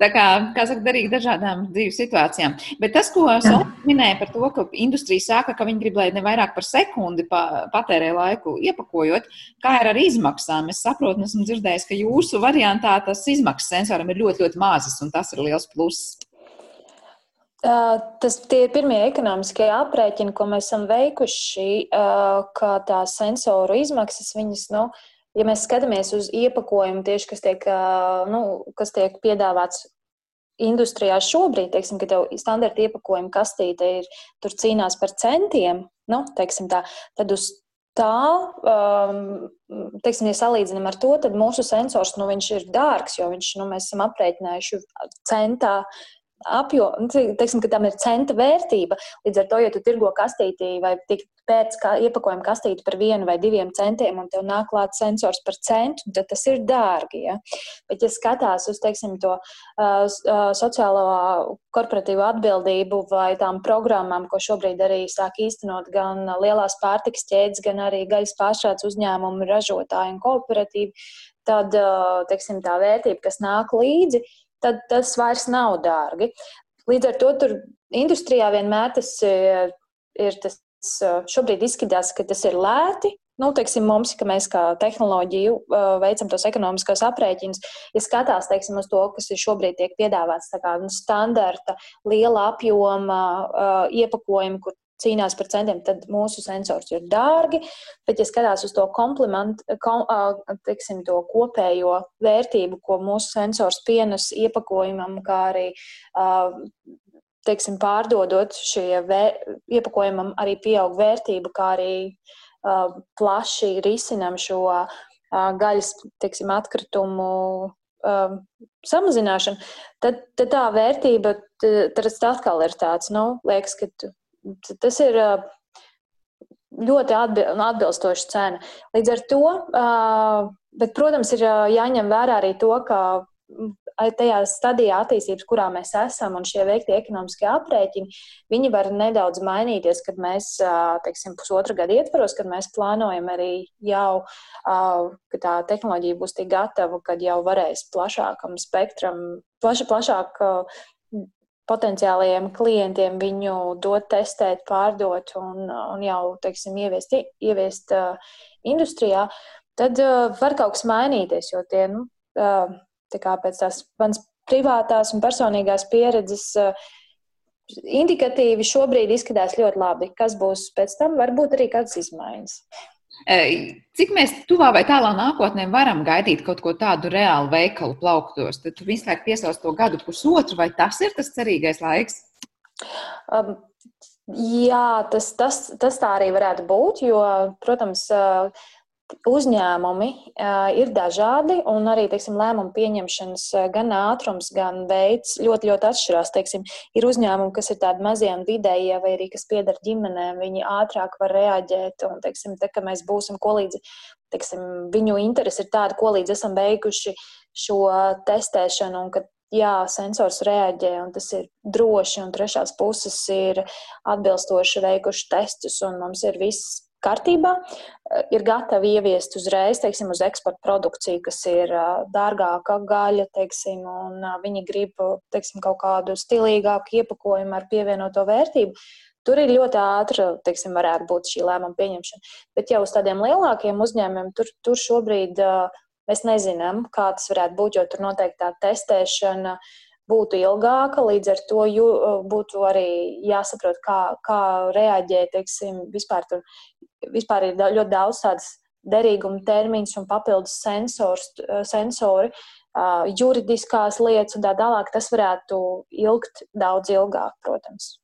Speaker 2: Tā kā, kā saka, darīt dažādām dzīves situācijām. Bet tas, ko Sola minēja par to, ka industrija saka, ka viņi grib, lai ne vairāk par sekundi pa, patērē laiku iepakojot, kā ir ar izmaksām. Es saprotu, esmu dzirdējis, ka jūsu variantā tas izmaksas sensoram ir ļoti, ļoti mazas, un tas ir liels pluss.
Speaker 6: Tas ir pirmie ekonomiskie aprēķini, ko mēs esam veikuši, kā tās sensoru izmaksas. Viņas, nu, ja mēs skatāmies uz iepakojumu, tieši, kas, tiek, nu, kas tiek piedāvāts industrijā šobrīd, teiksim, ka tev standarta iepakojuma kastīte ir tur cīnās par centiem, nu, teiksim tā, tad uz tā, um, teiksim, ja salīdzinām ar to, tad mūsu sensors, nu, viņš ir dārgs, jo viņš, nu, mēs esam aprēķinājuši centā apjomu, nu, teiksim, ka tam ir centa vērtība. Līdz ar to, ja tu tirgo kastītī vai pēc kā iepakojuma kastīti par vienu vai diviem centiem, un tev nāk klāts sensors par centu, tad tas ir dārgi. Ja? Bet, ja skatās uz teiksim, to uh, sociālo korporatīvo atbildību vai tām programmām, ko šobrīd arī sāk īstenot gan lielās pārtikas ķēdes, gan arī gaļas pārstrādes uzņēmumu, ražotāji un kooperatīvi, tad teiksim, tā vērtība, kas nāk līdzi, tad tas vairs nav dārgi. Līdz ar to tur industrijā vienmēr tas ir, ir tas, šobrīd izskatās, ka tas ir lēti. Nu, teiksim, mums, ka mēs kā tehnoloģiju veicam tos ekonomiskos aprēķinus, ja skatās teiksim, uz to, kas šobrīd tiek piedāvāts, tā kā nu, standarta, liela apjoma iepakojumi, kur cīnās par centiem, tad mūsu sensors ir dārgi. Bet, ja skatās uz to komplimentu, kom, teiksim, to kopējo vērtību, ko mūsu sensors pienes iepakojumam, kā arī teiksim, pārdodot šie iepakojumam, arī pieaug vērtība, kā arī plaši risinam šo gaļas teiksim, atkritumu samazināšanu, tad, tad tā vērtība tad, tad atkal ir tāds, nu, liekas, ka Tas ir ļoti atbilstoša cena. Līdz ar to, bet, protams, ir jāņem vērā arī to, ka tajā stadijā attīstības, kurā mēs esam, un šie veikti ekonomiskie aprēķini, viņi var nedaudz mainīties, kad mēs, teiksim, pusotra gada ietvaros, kad mēs plānojam arī jau, ka tā tehnoloģija būs tik gatava, kad jau varēs plašākam spektram, plaša, plašāk potenciālajiem klientiem viņu dot, testēt, pārdot un, un jau, teiksim, ieviest, ieviest uh, industrijā, tad uh, var kaut kas mainīties, jo tie, nu, uh, Tā kā pēc tās manas privātās un personīgās pieredzes uh, indikatīvi šobrīd izskatās ļoti labi. Kas būs pēc tam, varbūt arī kādas izmaiņas.
Speaker 2: Cik mēs tuvā vai tālā nākotnē varam gaidīt kaut ko tādu reālu veikalu plauktos? Tad visu laiku piesauc to gadu pusotru, vai tas ir tas cerīgais laiks?
Speaker 6: Um, jā, tas, tas, tas tā arī varētu būt, jo, protams, uh, uzņēmumi ir dažādi, un arī teiksim, lēmumu pieņemšanas gan ātrums, gan veids ļoti, ļoti atšķirās. Teiksim, ir uzņēmumi, kas ir tādi mazie un vidējie, vai arī kas pieder ģimenēm, viņi ātrāk var reaģēt. Un, teiksim, te, mēs būsim ko līdzi, teiksim, viņu interesi ir tāda, ko līdz esam beiguši šo testēšanu, un kad jā, sensors reaģē, un tas ir droši, un trešās puses ir atbilstoši veikuši testus, un mums ir viss kārtībā, eh, ir gatavi ieviest uzreiz, teiksim, uz eksporta produkciju, kas ir eh, dārgāka gaļa, teiksim, un eh, viņi grib, teiksim, kaut kādu stilīgāku iepakojumu ar pievienoto vērtību. Tur ir ļoti ātri, teiksim, varētu būt šī lēmuma pieņemšana. Bet jau uz tādiem lielākiem uzņēmumiem tur, tur šobrīd mēs nezinām, kā tas varētu būt, jo tur noteikti tā testēšana būtu ilgāka, līdz ar to būtu arī jāsaprot, kā, kā reaģēt, teiksim, vispār tur vispār ir ļoti daudz tādas derīguma termiņus un papildus sensors, sensori, juridiskās lietas un tā tālāk. Tas varētu ilgt daudz ilgāk, protams.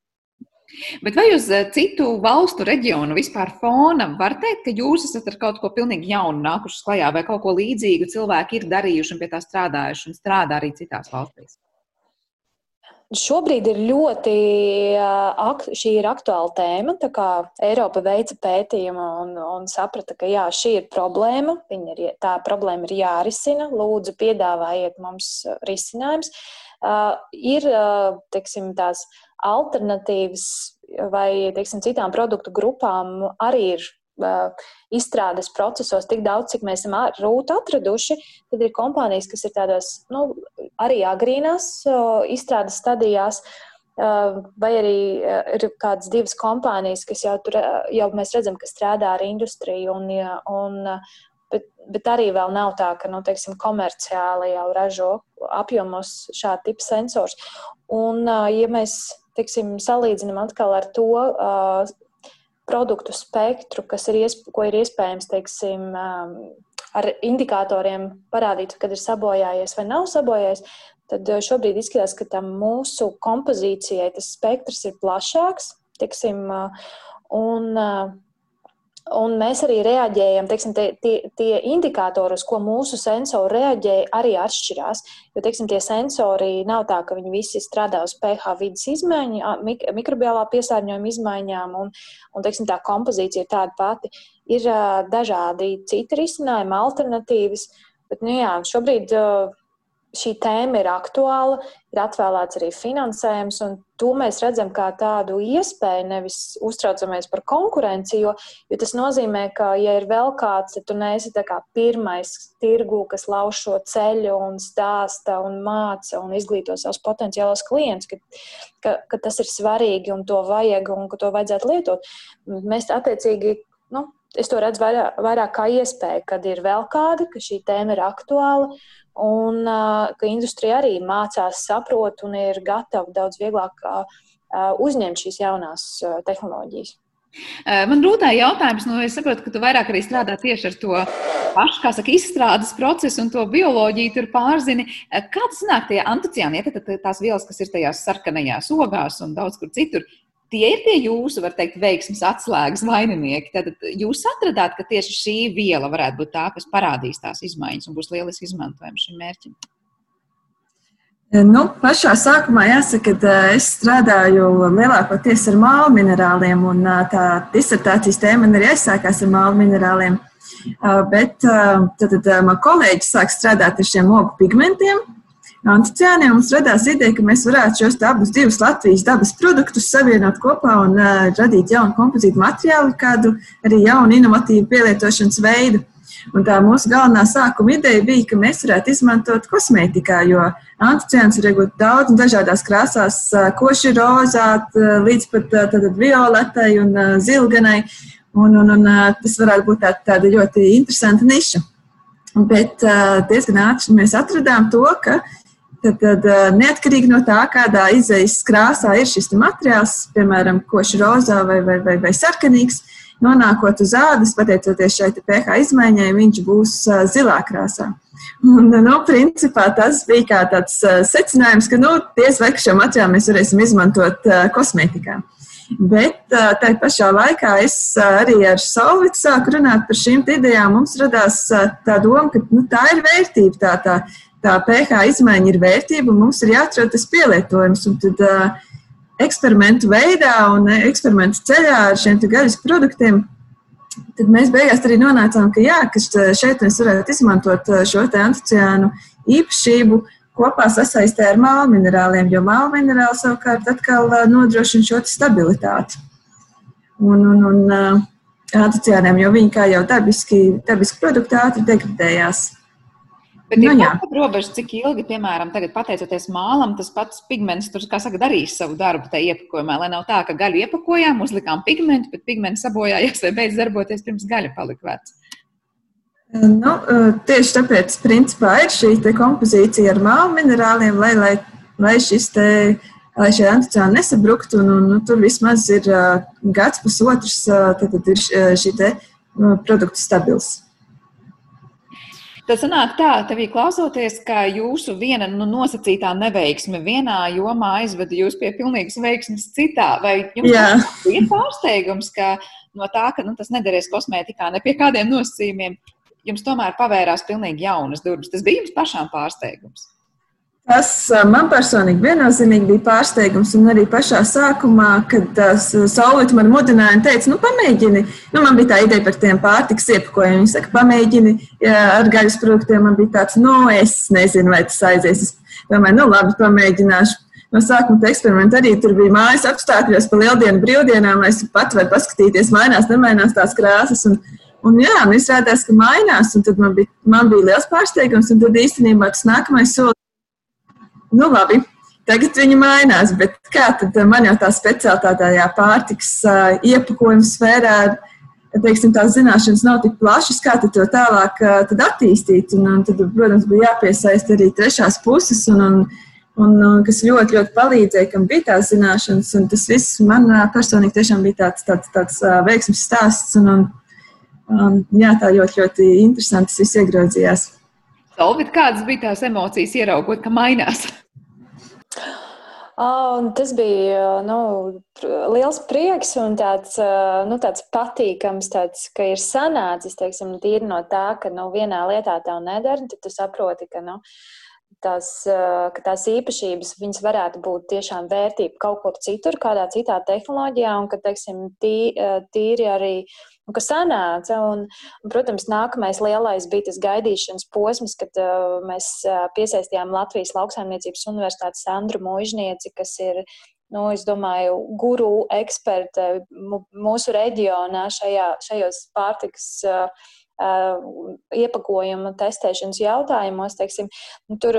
Speaker 2: Bet vai uz citu valstu reģionu vispār fona var teikt, ka jūs esat ar kaut ko pilnīgi jaunu nākuši klajā, vai kaut ko līdzīgu cilvēki ir darījuši un pie tā strādājuši un strādā arī citās valstīs?
Speaker 6: Šobrīd ir ļoti šī ir aktuāla tēma. Eiropa veica pētījumu un, un saprata, ka jā, šī ir problēma. Ir, tā problēma ir jārisina. Lūdzu, piedāvājiet mums risinājums. Uh, ir teiksim, tās alternatīvas vai teiksim, citām produktu grupām arī ir izstrādes procesos tik daudz, cik mēs esam rūtu atraduši, tad ir kompānijas, kas ir tādas nu, arī agrīnās izstrādes stadijās. Vai arī ir kādas divas kompānijas, kas jau tur jau mēs redzam, ka strādā ar industriju, un, un, bet, bet arī vēl nav tā, ka nu, teiksim, komerciāli jau ražo apjomos šāda tipa sensors. Un, ja mēs teiksim, salīdzinām atkal ar to produktu spektru, kas ir, iesp ko ir iespējams teiksim, um, ar indikatoriem parādīt, kad ir sabojājies vai nav sabojājies, tad uh, šobrīd izskatās, ka tam mūsu kompozīcijai tas spektrs ir plašāks. Teiksim, uh, un, uh, Un mēs arī reaģējam, teiksim, tie, tie, tie indikatori, uz ko mūsu sensori reaģē, arī atšķirās. Jo teiksim, tie sensori nav tā, ka viņi visi strādā uz pH vidas izmaiņu, mik mikrobiālā piesārņojuma izmaiņām, un, un teiksim, tā kompozīcija ir tāda pati. Ir uh, dažādi citi risinājumi, alternatīvas, bet nu, jā, šobrīd. Uh, šī tēma ir aktuāla, ir atvēlēts arī finansējums, un to mēs redzam kā tādu iespēju, nevis uztraucamies par konkurenci, jo, jo tas nozīmē, ka, ja ir vēl kāds, tad tu neesi pirmais tirgu, kas lauž šo ceļu un stāsta un māca un izglīto savus potenciālos klientus, ka, ka, ka tas ir svarīgi un to vajag un ka to vajadzētu lietot. Mēs attiecīgi. Nu, es to redzu vairāk, vairāk kā iespēju, kad ir vēl kāda, ka šī tēma ir aktuāla un ka industrija arī mācās, saprot un ir gatava daudz vieglāk uzņemt šīs jaunās tehnoloģijas.
Speaker 2: Man rūtēja jautājums, nu, es saprotu, ka tu vairāk arī strādā tieši ar to pašu, kā saka, izstrādes procesu un to bioloģiju tur pārzini. Kādas nāk tie anticiāni, ja tās vielas, kas ir tajās sarkanajās ogās un daudz kur citur, tie ir tie jūsu, var teikt, veiksmes atslēgas vaininieki. Tad jūs atradāt, ka tieši šī viela varētu būt tā, kas parādīs tās izmaiņas un būs lieliski izmantojama šim mērķim.
Speaker 7: Nu, pašā sākumā jāsaka, ka es strādāju lielākoties ar mālu minerāliem, un tā disertācijas tēma man arī aizsākās ar mālu minerāliem. Bet tad, tad man kolēģi sāk strādāt ar šiem ogu pigmentiem, Anticiāniem mums radās ideja, ka mēs varētu šos abus divus Latvijas dabas produktus savienot kopā un uh, radīt jaunu kompozītu materiālu, kādu arī jaunu, inovatīvu pielietošanas veidu. Un tā mūsu galvenā sākuma ideja bija, ka mēs varētu izmantot kosmētikā, jo anticiāns var iegūt daudz un dažādās krāsās, koši rozāt, līdz pat tātad, violetai un zilganai. Un, un, un tas varētu būt tā, tāda ļoti interesanta niša. Bet diezgan ātri mēs atradām to, ka uh, Tad, tad neatkarīgi no tā, kādā izējas krāsā ir šis materiāls, piemēram, koši rozā vai, vai, vai, vai sarkanīgs, nonākot uz ādas, pateicoties šai pH izmaiņai, viņš būs zilā krāsā. Un, nu, principā tas bija tāds secinājums, ka, nu, diez vai šo materiālu mēs varēsim izmantot kosmētikā. Bet tā pašā laikā es arī ar Solvitu sāku runāt par šīm idejām. Mums radās tā doma, ka nu, tā ir vērtība, tā, tā tā pH izmaiņa ir vērtība, un mums ir jāatrod tas pielietojums. Un tad uh, eksperimentu veidā un eksperimentu ceļā ar šiem gaļas produktiem. Tad mēs beigās arī nonācām, ka, jā, ka šeit mēs varētu izmantot šo anticiānu īpašību kopā sasaistē ar mālu minerāliem, jo mālu minerāli savukārt atkal nodrošina šo stabilitāti. Un, un, un anticiāniem, jo viņi kā jau dabiski, dabiski produkti ātri degradējās.
Speaker 2: Bet nu, ir tāda robeža, cik ilgi, piemēram, tagad pateicoties mālam, tas pats pigments tur, kā saka, darīs savu darbu tajā iepakojumā. Lai nav tā, ka gaļu iepakojām, uzlikām pigmentu, bet pigments sabojājās vai beidz darboties pirms gaļa palika veca.
Speaker 7: Nu, tieši tāpēc, principā, ir šī kompozīcija ar mālu minerāliem, lai, lai, lai šis te, lai šie anticēni nesabruktu, un, un nu, tur vismaz ir uh, gads, pusotrs, uh, tad, tad ir šī te produkta stabils.
Speaker 2: Tad sanāk tā, tevī klausoties, ka jūsu viena nu, nosacītā neveiksme vienā jomā aizveda jūs pie pilnīgas veiksmes citā. Vai jums bija pārsteigums, ka no tā, ka nu, tas nederēs kosmētikā ne pie kādiem nosacījumiem, jums tomēr pavērās pilnīgi jaunas durvis? Tas bija jums pašām pārsteigums.
Speaker 7: Tas man personīgi viennozīmīgi bija pārsteigums. Un arī pašā sākumā, kad Saulīte man mudināja un teica, nu, pamēģini. Nu, man bija tā ideja par tiem pārtiks iepakojumiem. Viņa saka, pamēģini jā, ar gaļas produktiem. Man bija tāds, nu, es nezinu, vai tas aizies. Es domāju, nu, labi, pamēģināšu. No sākuma tā eksperimenta arī tur bija mājas apstākļos, pa lieldienu brīvdienām, es pat varu paskatīties, mainās, nemainās tās krāsas. Un, Un jā, un izrādās, ka mainās, un tad man bija, man bija liels pārsteigums, tad īstenībā tas nākamais solis nu labi, tagad viņi mainās, bet kā tad man jau tā speciālitātē pārtiks uh, iepakojuma sfērā, teiksim, tās zināšanas nav tik plašas, kā to tālāk uh, tad attīstīt. Un, un tad, protams, bija jāpiesaista arī trešās puses, un, un, un, un kas ļoti, ļoti palīdzēja, kam bija tās zināšanas. Un tas viss man uh, personīgi tiešām bija tāds, tāds, tāds uh, veiksmes stāsts. Un, un, um, jā, tā ļoti, ļoti interesanti tas viss iegrozījās.
Speaker 2: Solvit, kādas bija tās emocijas, ieraugot, ka mainās?
Speaker 6: Un tas bija nu, liels prieks un tāds, nu, tāds patīkams, tāds, ka ir sanācis teiksim, tīri no tā, ka nu, vienā lietā tev nedara. Tad tu saproti, ka, nu, tās, ka tās īpašības varētu būt tiešām vērtība kaut kur citur, kādā citā tehnoloģijā, un ka teiksim, tī, tīri arī un kas sanāca. Un, un, protams, nākamais lielais bija tas gaidīšanas posms, kad uh, mēs uh, piesaistījām Latvijas lauksaimniecības universitātes Sandru Mūžnieci, kas ir. Nu, es domāju, guru eksperte mūsu reģionā šajā, šajos pārtikas uh, uh, iepakojuma testēšanas jautājumos, teiksim, tur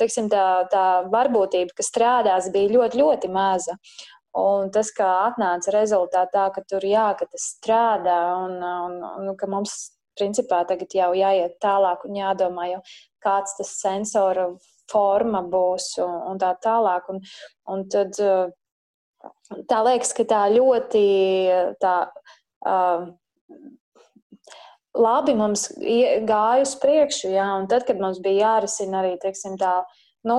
Speaker 6: teiksim, tā, tā varbūtība, ka strādās, bija ļoti, ļoti maza. Un tas, kā atnāca rezultātā, ka tur jā, ka tas strādā un, un, un ka mums principā tagad jau jāiet tālāk un jādomā, jau, kāds tas sensora forma būs un, un tā tālāk. Un, un tad tā liekas, ka tā ļoti tā, uh, labi mums gāja uz priekšu, jā, un tad, kad mums bija jārisina arī, teiksim, tā nu,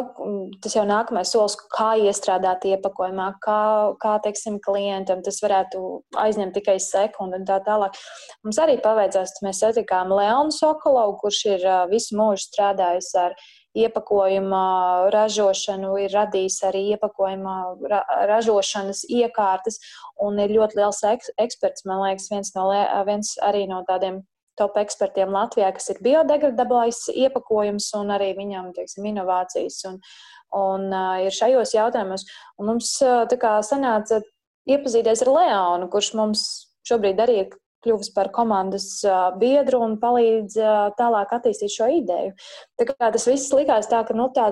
Speaker 6: tas jau nākamais solis, kā iestrādāt iepakojumā, kā, kā teiksim, klientam tas varētu aizņemt tikai sekundi un tā tālāk. Mums arī paveicās, mēs satikām Leonu Sokolovu, kurš ir visu mūžu strādājis ar iepakojuma ražošanu, ir radījis arī iepakojuma ra ražošanas iekārtas un ir ļoti liels eks eksperts. Man liekas, viens, no, viens arī no tādiem top ekspertiem Latvijā, kas ir biodegradablais iepakojums un arī viņam, teiksim, inovācijas un, un uh, ir šajos jautājumos. Un mums uh, tā kā sanāca iepazīties ar Leonu, kurš mums šobrīd arī ir kļuvis par komandas biedru un palīdz tālāk attīstīt šo ideju. Tā kā tas viss likās tā, ka nu, tā,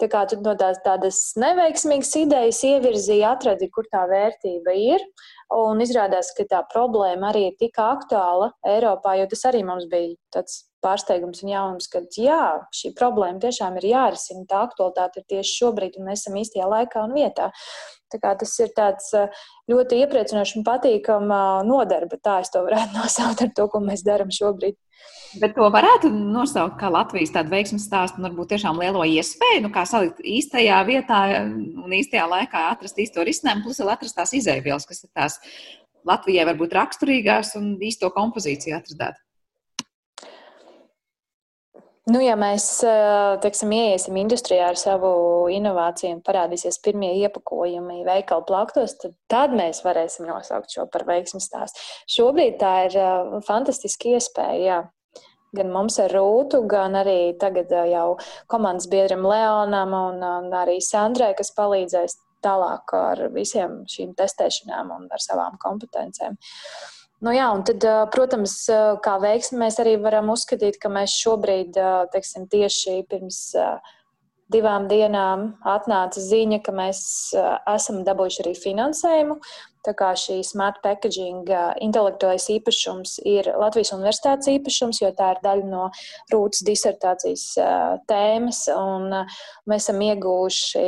Speaker 6: tā kā tu no tās tādas neveiksmīgas idejas ievirzīji, atradi, kur tā vērtība ir. Un izrādās, ka tā problēma arī ir tik aktuāla Eiropā, jo tas arī mums bija tāds pārsteigums un jaunums, ka jā, šī problēma tiešām ir jārisina. Tā aktualitāte ir tieši šobrīd, un mēs esam īstajā laikā un vietā. Tas ir tāds ļoti iepriecinošs un patīkams nodarbe. Tā es to varētu nosaukt ar to, ko mēs darām šobrīd.
Speaker 2: Bet to varētu nosaukt kā Latvijas tādu veiksmīgu stāstu, un varbūt tiešām lielo iespēju, nu, kā salikt īstajā vietā un īstajā laikā atrast īsto risinājumu, plus vēl atrast tās izēvielas, kas ir tās Latvijai varbūt raksturīgās un īsto kompozīciju atradāt.
Speaker 6: Nu, ja mēs teiksim, ieiesim industrijā ar savu inovāciju un parādīsies pirmie iepakojumi veikalu plaktos, tad, tad mēs varēsim nosaukt šo par veiksmu stāstu. Šobrīd tā ir fantastiska iespēja. Jā. Gan mums ar Rūtu, gan arī tagad jau komandas biedram Leonam un, arī Sandrai, kas palīdzēs tālāk ar visiem šīm testēšanām un ar savām kompetencēm. Uh, Nu, jā, un tad, protams, kā veiksmi mēs arī varam uzskatīt, ka mēs šobrīd, teiksim, tieši pirms divām dienām atnāca ziņa, ka mēs esam dabūjuši arī finansējumu. Tā kā šī smart packaging intelektuālais īpašums ir Latvijas universitātes īpašums, jo tā ir daļa no rūtas disertācijas tēmas. Mēs esam ieguvuši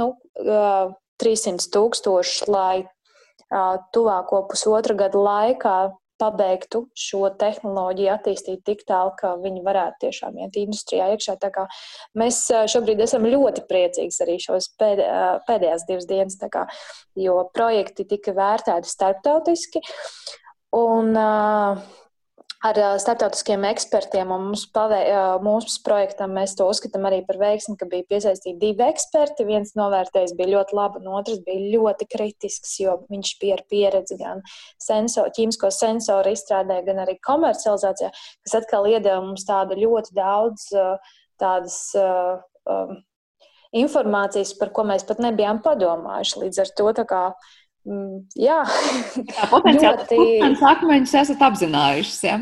Speaker 6: nu, 300 tūkstoši, lai tuvāko pusotra gada laikā pabeigtu šo tehnoloģiju, attīstīt tik tālu, ka viņi varētu tiešām iet industrijā iekšā. Mēs šobrīd esam ļoti priecīgi arī šos pēd, pēdējās divas dienas, kā, jo projekti tika vērtēti starptautiski. Un, uh, ar starptautiskiem ekspertiem. Mums pavē, mūsu projektam mēs to uzskatām arī par veiksmi, ka bija piesaistīti divi eksperti. Viens novērtējs bija ļoti labi, un otrs bija ļoti kritisks, jo viņš bija ar pieredzi gan sensor, ķīmisko sensoru izstrādē, gan arī komercializācijā, kas atkal iedeva mums tādu ļoti daudz tādas. Informācijas, par ko mēs pat nebijām padomājuši. Līdz ar to kā Mm, jā,
Speaker 2: tā potenciāli ļoti... akmeņus esat apzinājušies. Ja?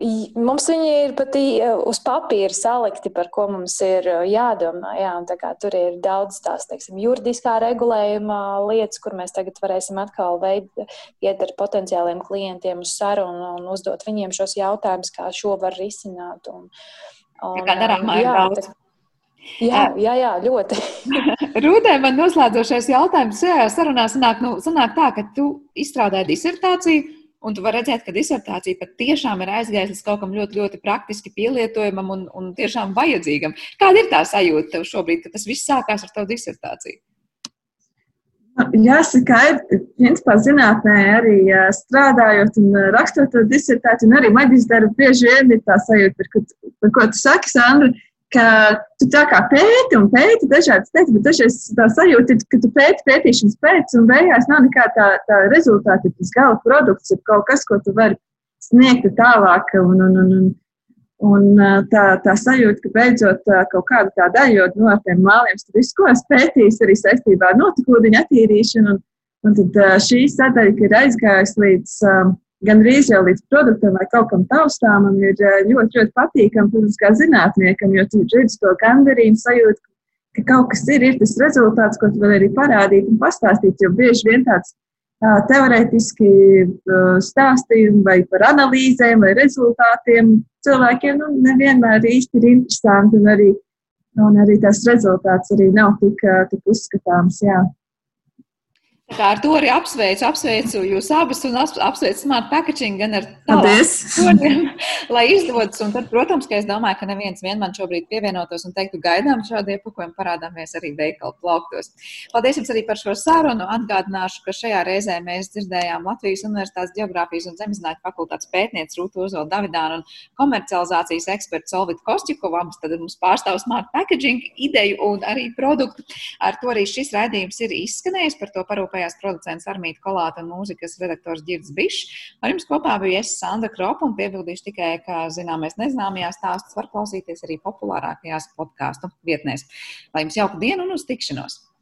Speaker 6: Mums viņi ir pat uz papīra salikti, par ko mums ir jādomā. Jā, kā, tur ir daudz tās teiksim, juridiskā regulējuma lietas, kur mēs tagad varēsim atkal veid, iet ar potenciāliem klientiem uz sarunu un uzdot viņiem šos jautājumus, kā šo var risināt. Un,
Speaker 2: un, tā kā darāmā ir jā, daudz. Tā,
Speaker 6: Jā, jā, jā ļoti.
Speaker 2: Rūtē, man noslēdzošais jautājums šajā sarunā sanāk, nu, sanāk tā, ka tu izstrādāji disertāciju, un tu vari redzēt, ka disertācija pat tiešām ir aizgājusi līdz kaut kam ļoti, ļoti praktiski pielietojamam un, un tiešām vajadzīgam. Kāda ir tā sajūta tev šobrīd, ka tas viss sākās ar tavu disertāciju?
Speaker 7: Jāsaka, ir principā zinātnē arī strādājot un rakstot to disertāciju, un arī maģistra darbu bieži vien ir tā sajūta, par ko, par ko tu saki, Sandra ka tu tā kā pēti un pēti dažādas lietas, bet dažreiz tā sajūta ir, ka tu pēti pētīšanas pēc, un beigās nav nekāda tā, tā rezultāta, tas gala produkts ir kaut kas, ko tu vari sniegt tālāk. Un, un, un, un, un tā, tā sajūta, ka beidzot kaut kāda tā daļa, jo no tiem māliem tu visu, ko es pētīju, arī saistībā ar notekūdeņu attīrīšanu, un, un tad šī sadaļa, ir aizgājusi līdz um, gan drīz jau līdz produktam vai kaut kam taustāmam ir eh, ļoti, ļoti patīkami, protams, kā zinātniekam, jo tu redzi to gandarījumu sajūtu, ka kaut kas ir, ir tas rezultāts, ko tu vari arī parādīt un pastāstīt, jo bieži vien tāds uh, teorētiski stāstījumi vai par analīzēm vai rezultātiem cilvēkiem nu, nevienmēr īsti ir interesanti un arī, un arī tās rezultāts arī nav tik, tik uzskatāms. Jā.
Speaker 2: Kā ar to arī apsveicu, apsveicu jūs abas un apsveicu Smart Packaging gan ar
Speaker 7: tādiem,
Speaker 2: lai izdodas. Un tad, protams, ka es domāju, ka neviens vien man šobrīd pievienotos un teiktu, gaidām šādu iepakojumu, parādāmies arī veikalu plauktos. Paldies jums arī par šo sarunu. Atgādināšu, ka šajā reizē mēs dzirdējām Latvijas Universitātes Geogrāfijas un Zemezinātņu fakultātes pētnieci Rūtu Ozolu Davidānu un komercializācijas ekspertu Solvitu Kostjukovu. Abas tad mums pārstāv Smart Packaging ideju un arī produktu. Ar to arī šis raidījums ir izskanējis. Par to parūpējās rūpējās producents Armītas Kolāta un mūzikas redaktors Girds Bišs. Ar jums kopā bija es Sandra Kropa un piebildīšu tikai, ka zināmais nezināmajās stāstus var klausīties arī populārākajās podkāstu vietnēs. Lai jums jauka diena un uz tikšanos!